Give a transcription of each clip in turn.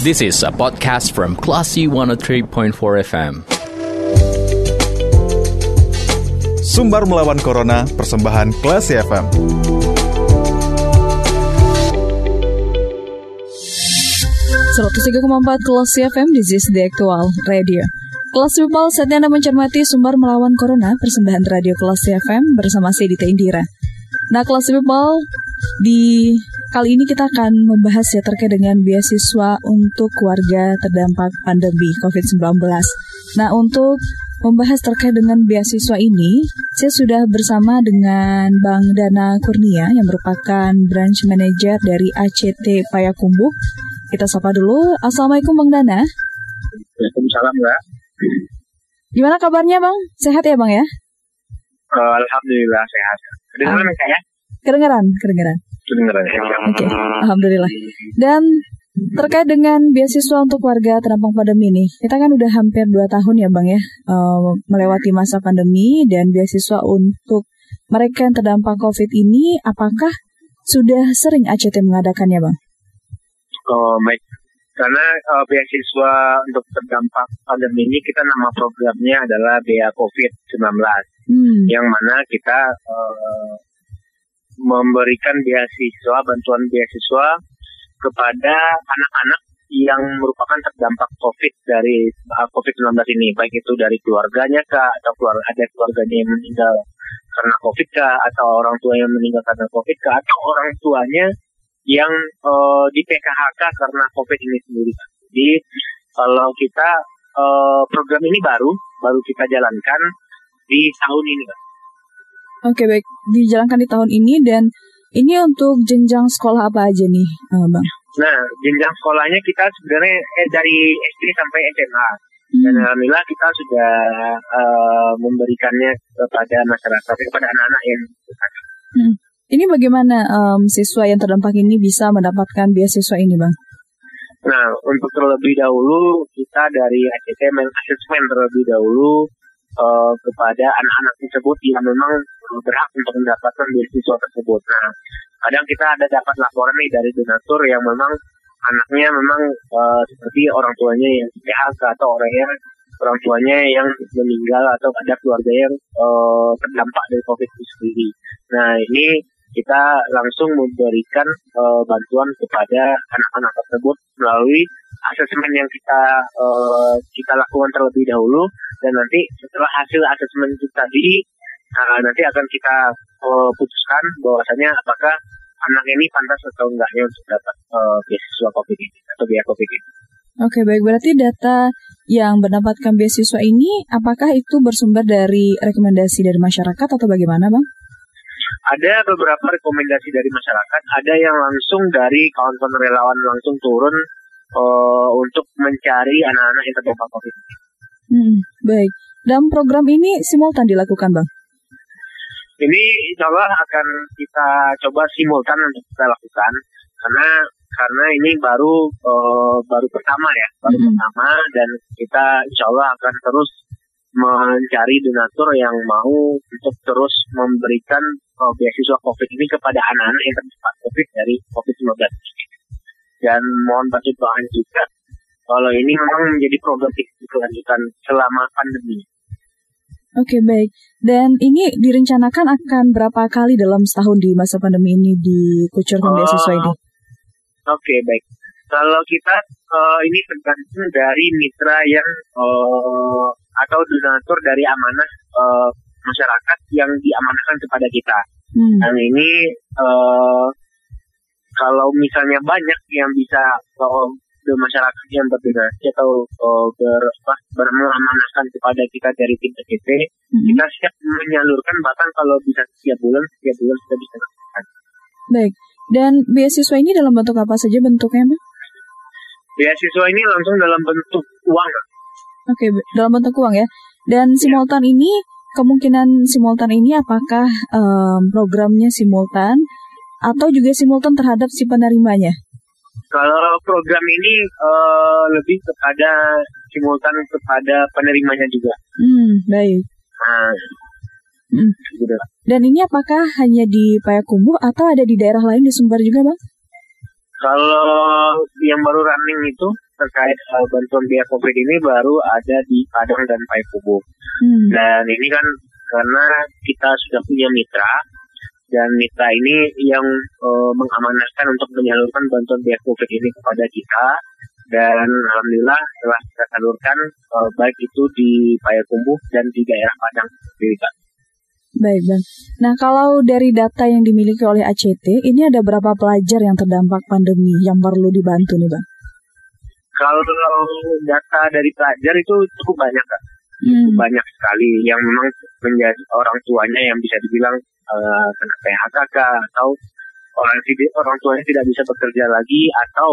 This is a podcast from Classy 103.4 FM. Sumbar melawan Corona, persembahan Classy FM. empat Kelas FM di Zis The Actual Radio. Kelas People, saatnya Anda mencermati sumber melawan Corona, persembahan Radio Kelas FM bersama saya Dita Indira. Nah, Kelas People, di kali ini kita akan membahas ya terkait dengan beasiswa untuk warga terdampak pandemi COVID-19. Nah, untuk membahas terkait dengan beasiswa ini, saya sudah bersama dengan Bang Dana Kurnia yang merupakan branch manager dari ACT Payakumbuh. Kita sapa dulu. Assalamualaikum Bang Dana. Waalaikumsalam Mbak. Gimana kabarnya Bang? Sehat ya Bang ya? Uh, Alhamdulillah sehat. Kedengeran uh, ya? Kedengeran, kedengeran. Oke, okay. Alhamdulillah. Dan terkait dengan beasiswa untuk warga terdampak pandemi ini, kita kan udah hampir dua tahun ya Bang ya, uh, melewati masa pandemi dan beasiswa untuk mereka yang terdampak COVID ini, apakah sudah sering ACT mengadakannya Bang? Oh, baik. Karena uh, beasiswa untuk terdampak pandemi ini kita nama programnya adalah Bea COVID-19. Hmm. Yang mana kita uh, memberikan beasiswa, bantuan beasiswa kepada anak-anak yang merupakan terdampak COVID dari uh, COVID-19 ini, baik itu dari keluarganya kah, atau keluarga, ada keluarganya yang meninggal karena COVID kah, atau orang tua yang meninggal karena COVID kah, atau orang tuanya yang uh, di PKHK karena COVID ini sendiri. Jadi kalau kita uh, program ini baru baru kita jalankan di tahun ini, Oke baik, dijalankan di tahun ini dan ini untuk jenjang sekolah apa aja nih, uh, bang? Nah, jenjang sekolahnya kita sebenarnya eh, dari SD sampai SMA. Hmm. Dan alhamdulillah kita sudah uh, memberikannya kepada masyarakat, kepada anak-anak yang hmm. Ini bagaimana um, siswa yang terdampak ini bisa mendapatkan beasiswa ini, Bang? Nah, untuk terlebih dahulu kita dari ACT asesmen terlebih dahulu uh, kepada anak-anak tersebut yang memang berhak untuk mendapatkan beasiswa tersebut. Nah, kadang kita ada dapat laporan nih dari donatur yang memang anaknya memang uh, seperti orang tuanya yang PHK atau orangnya orang tuanya yang meninggal atau ada keluarga yang uh, terdampak dari COVID itu sendiri. Nah, ini kita langsung memberikan uh, bantuan kepada anak-anak tersebut melalui asesmen yang kita uh, kita lakukan terlebih dahulu dan nanti setelah hasil asesmen itu tadi uh, nanti akan kita uh, putuskan bahwasanya apakah anak ini pantas atau enggaknya untuk dapat uh, beasiswa COVID ini atau biaya COVID ini. Oke, baik. Berarti data yang mendapatkan beasiswa ini, apakah itu bersumber dari rekomendasi dari masyarakat atau bagaimana, Bang? Ada beberapa rekomendasi dari masyarakat, ada yang langsung dari kawan-kawan relawan langsung turun uh, untuk mencari anak-anak yang terdampak COVID. Hmm, baik. Dan program ini simultan dilakukan, Bang? Ini insya Allah akan kita coba simultan untuk kita lakukan karena karena ini baru uh, baru pertama ya, baru -hmm. pertama dan kita insya Allah akan terus mencari donatur yang mau untuk terus memberikan uh, beasiswa COVID ini kepada anak-anak yang terdampak COVID dari COVID-19. Dan mohon bantu juga kalau ini memang menjadi program kelanjutan selama pandemi. Oke okay, baik. Dan ini direncanakan akan berapa kali dalam setahun di masa pandemi ini dikucurkan uh, beasiswa ini? Oke okay, baik. Kalau kita uh, ini tergantung dari mitra yang uh, atau donatur dari amanah uh, masyarakat yang diamanahkan kepada kita. Hmm. Dan ini uh, kalau misalnya banyak yang bisa uh, masyarakat yang berdonasi atau uh, ber, beramanahkan kepada kita dari tim PGP, hmm. kita siap menyalurkan bahkan kalau bisa setiap bulan, setiap bulan kita bisa lakukan. Baik. Dan beasiswa ini dalam bentuk apa saja bentuknya, Mbak? Beasiswa ini langsung dalam bentuk uang. Oke, dalam bentuk uang ya. Dan simultan ini kemungkinan simultan ini apakah um, programnya simultan atau juga simultan terhadap si penerimanya? Kalau program ini uh, lebih kepada simultan kepada penerimanya juga. Hmm, baik. Nah, hmm. Gitu. Dan ini apakah hanya di Payakumbuh atau ada di daerah lain di Sumbar juga, Bang? Kalau yang baru running itu terkait uh, bantuan biaya COVID ini baru ada di Padang dan Payakumbuh. Hmm. Dan ini kan karena kita sudah punya mitra dan mitra ini yang uh, mengamanahkan untuk menyalurkan bantuan biaya COVID ini kepada kita dan alhamdulillah telah kita salurkan uh, baik itu di Payakumbuh dan di daerah Padang sendiri. Baik, Bang. Nah, kalau dari data yang dimiliki oleh ACT, ini ada berapa pelajar yang terdampak pandemi yang perlu dibantu nih, Bang? Kalau data dari pelajar itu cukup banyak, Kak. Hmm. Banyak sekali yang memang menjadi orang tuanya yang bisa dibilang uh, kena PHK atau orang tidak orang tuanya tidak bisa bekerja lagi atau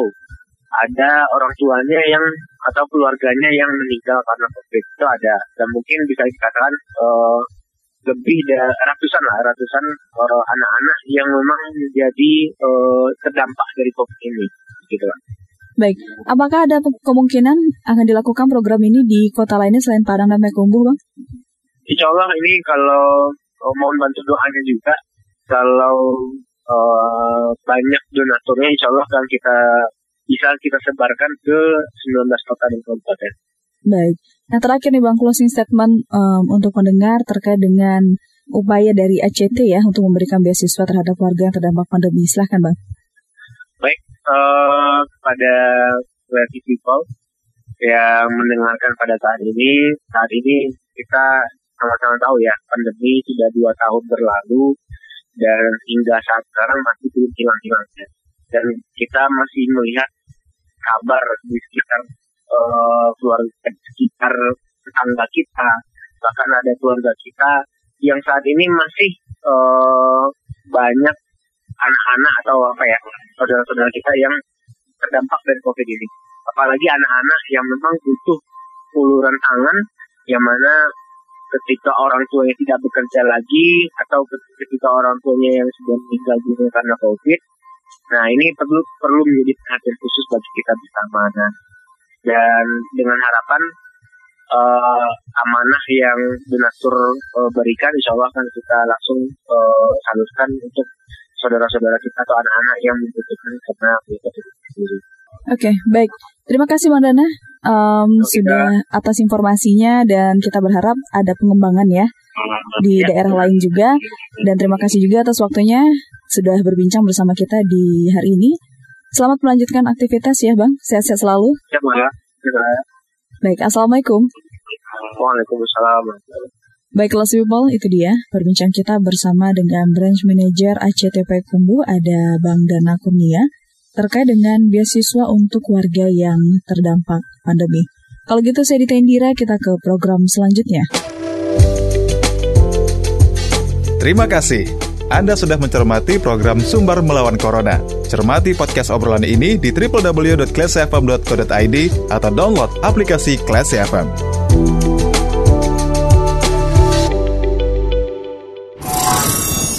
ada orang tuanya yang atau keluarganya yang meninggal karena COVID itu ada dan mungkin bisa dikatakan uh, lebih dari ratusan lah ratusan uh, anak-anak yang memang menjadi uh, terdampak dari COVID ini gitu lah. Baik, apakah ada kemungkinan akan dilakukan program ini di kota lainnya selain Padang dan Mekumbu, Bang? Insya Allah ini kalau mohon bantu doanya juga kalau uh, banyak donaturnya Insya Allah akan kita bisa kita sebarkan ke 19 kota dan kabupaten. Baik. Nah terakhir nih Bang, closing statement um, untuk mendengar terkait dengan upaya dari ACT ya untuk memberikan beasiswa terhadap warga yang terdampak pandemi. Silahkan Bang. Baik, uh, kepada creative people yang mendengarkan pada saat ini, saat ini kita sama-sama tahu ya, pandemi sudah dua tahun berlalu dan hingga saat sekarang masih belum hilang-hilangnya. Dan kita masih melihat kabar di sekitar uh, keluarga sekitar tetangga kita bahkan ada keluarga kita yang saat ini masih uh, banyak anak-anak atau apa ya saudara-saudara kita yang terdampak dari covid ini apalagi anak-anak yang memang butuh uluran tangan yang mana ketika orang tuanya tidak bekerja lagi atau ketika orang tuanya yang sudah meninggal dunia karena covid Nah ini perlu perlu menjadi perhatian khusus bagi kita bersama. Nah, dan dengan harapan uh, amanah yang donatur uh, berikan, insya Allah akan kita langsung uh, salurkan untuk saudara-saudara kita atau anak-anak yang membutuhkan karena penyakit itu sendiri. Oke, okay, baik. Terima kasih Bang Dana um, sudah atas informasinya dan kita berharap ada pengembangan ya di ya. daerah lain juga. Dan terima kasih juga atas waktunya sudah berbincang bersama kita di hari ini. Selamat melanjutkan aktivitas ya Bang, sehat-sehat selalu. Ya, ya. Baik, Assalamualaikum. Waalaikumsalam. Baik, kelas people, itu dia perbincang kita bersama dengan Branch Manager ACTP Kumbu, ada Bang Dana Kurnia, terkait dengan beasiswa untuk warga yang terdampak pandemi. Kalau gitu saya Dita Indira, kita ke program selanjutnya. Terima kasih. Anda sudah mencermati program Sumber Melawan Corona. Cermati podcast obrolan ini di www.classfm.co.id atau download aplikasi Classy FM.